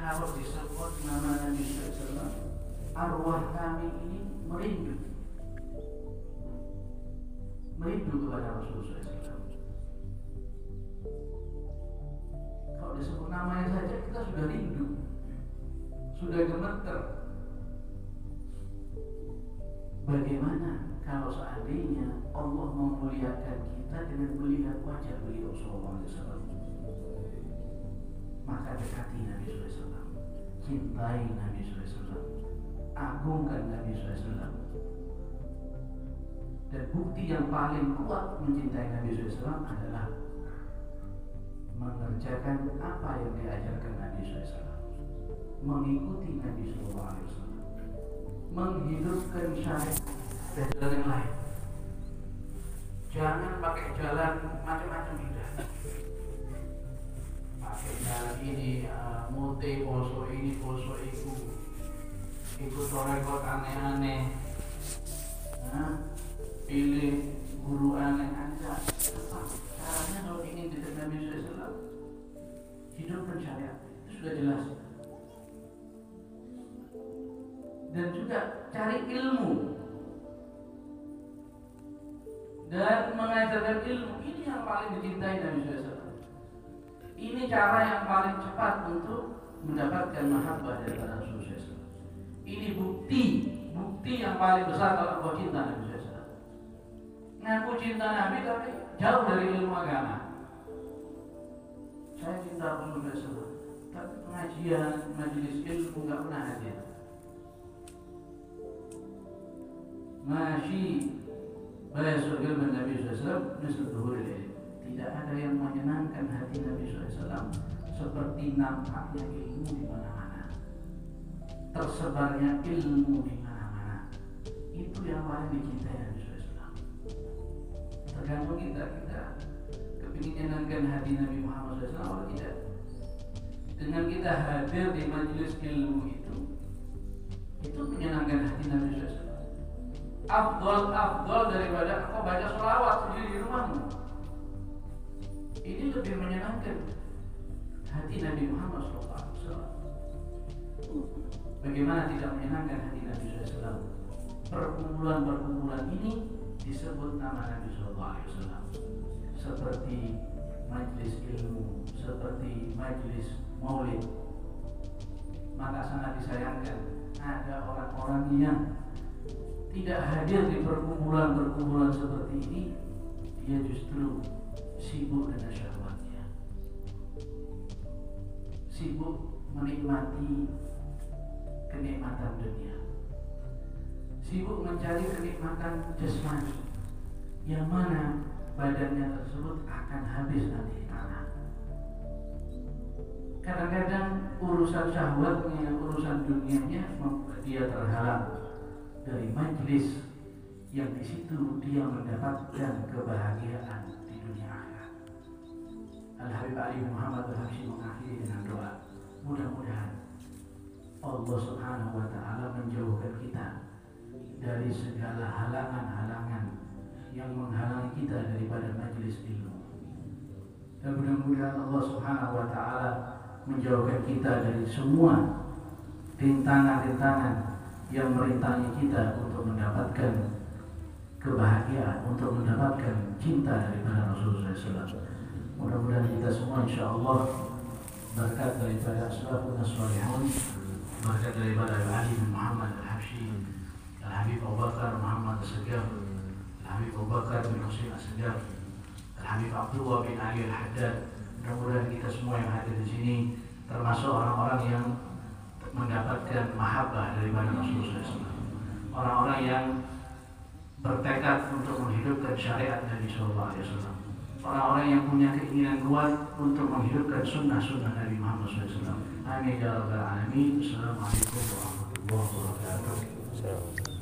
kalau disebut nama Nabi SAW, arwah kami ini merindu, merindu kepada Rasulullah SAW. Kalau disebut namanya saja kita sudah rindu, sudah gemeter. Bagaimana kalau seandainya Allah memuliakan kita dengan melihat wajah beliau Wasallam? Maka dekati Nabi SAW, cintai Nabi SAW, agungkan Nabi SAW. Dan bukti yang paling kuat mencintai Nabi SAW adalah mengerjakan apa yang diajarkan Nabi SAW, mengikuti Nabi SAW, menghidupkan syariat dan jalan yang lain. Jangan pakai jalan macam-macam tidak. Jalan ini, uh, mute, poso ini, poso itu, ikut rekod aneh-aneh, nah, pilih guru aneh-aneh. Caranya kalau ingin dekat Nabi SAW? Hidupkan syariat itu sudah jelas. Dan juga cari ilmu dan mengajarkan ilmu ini yang paling dicintai Nabi SAW. Ini cara yang paling cepat untuk mendapatkan mahabbah dari Rasulullah SAW. Ini bukti, bukti yang paling besar kalau kau cinta Nabi SAW. Ngaku cinta Nabi tapi jauh dari ilmu agama. Saya cinta Rasulullah SAW, tapi pengajian, majelis ilmu nggak pernah hadir. Masih Bayasul ilmu Nabi SAW Misal duhur Tidak ada yang menyenangkan hati Nabi SAW Seperti nampaknya ilmu di mana-mana. Tersebarnya ilmu di mana-mana. Itu yang paling dicintai Nabi SAW Tergantung kita Kita kepingin menyenangkan hati Nabi Muhammad SAW atau tidak. Dengan kita hadir di majelis ilmu itu Itu menyenangkan hati Nabi SAW afdol afdol daripada kau baca sholawat sendiri di rumahmu. Ini lebih menyenangkan hati Nabi Muhammad SAW. Bagaimana tidak menyenangkan hati Nabi SAW? Perkumpulan-perkumpulan ini disebut nama Nabi SAW seperti majlis ilmu, seperti majlis maulid. Maka sangat disayangkan ada orang-orang yang tidak hadir di perkumpulan-perkumpulan seperti ini, dia justru sibuk dengan syahwatnya. Sibuk menikmati kenikmatan dunia. Sibuk mencari kenikmatan jasmani yang mana badannya tersebut akan habis nanti di tanah. Kadang-kadang urusan syahwatnya, urusan dunianya membuat dia terhalang dari majlis yang di situ dia mendapatkan kebahagiaan dunia akhirat. Al Habib Ali Muhammad Al Habsyi mengakhiri dengan doa. Mudah-mudahan Allah Subhanahu wa taala menjauhkan kita dari segala halangan-halangan yang menghalangi kita daripada majlis ilmu. Dan mudah-mudahan Allah Subhanahu wa taala menjauhkan kita dari semua rintangan-rintangan yang merintangi kita untuk mendapatkan kebahagiaan, untuk mendapatkan cinta daripada SAW. Mudah-mudahan kita semua insya Allah berkat daripada Asbabun Salihun, berkat daripada Ali bin Muhammad Al-Habsyi, Al-Habib Abu Bakar Muhammad Al-Segar, Al-Habib Abu Bakar bin Husain Al-Segar, Al-Habib Abdullah bin Ali Al-Haddad. Mudah-mudahan kita semua yang hadir di sini termasuk orang-orang yang mendapatkan mahabbah daripada Rasulullah SAW. Orang-orang yang bertekad untuk menghidupkan syariat Nabi Sallallahu Alaihi Wasallam. Orang-orang yang punya keinginan kuat untuk menghidupkan sunnah-sunnah Nabi Muhammad SAW. Amin ya rabbal alamin. Assalamualaikum warahmatullahi wabarakatuh.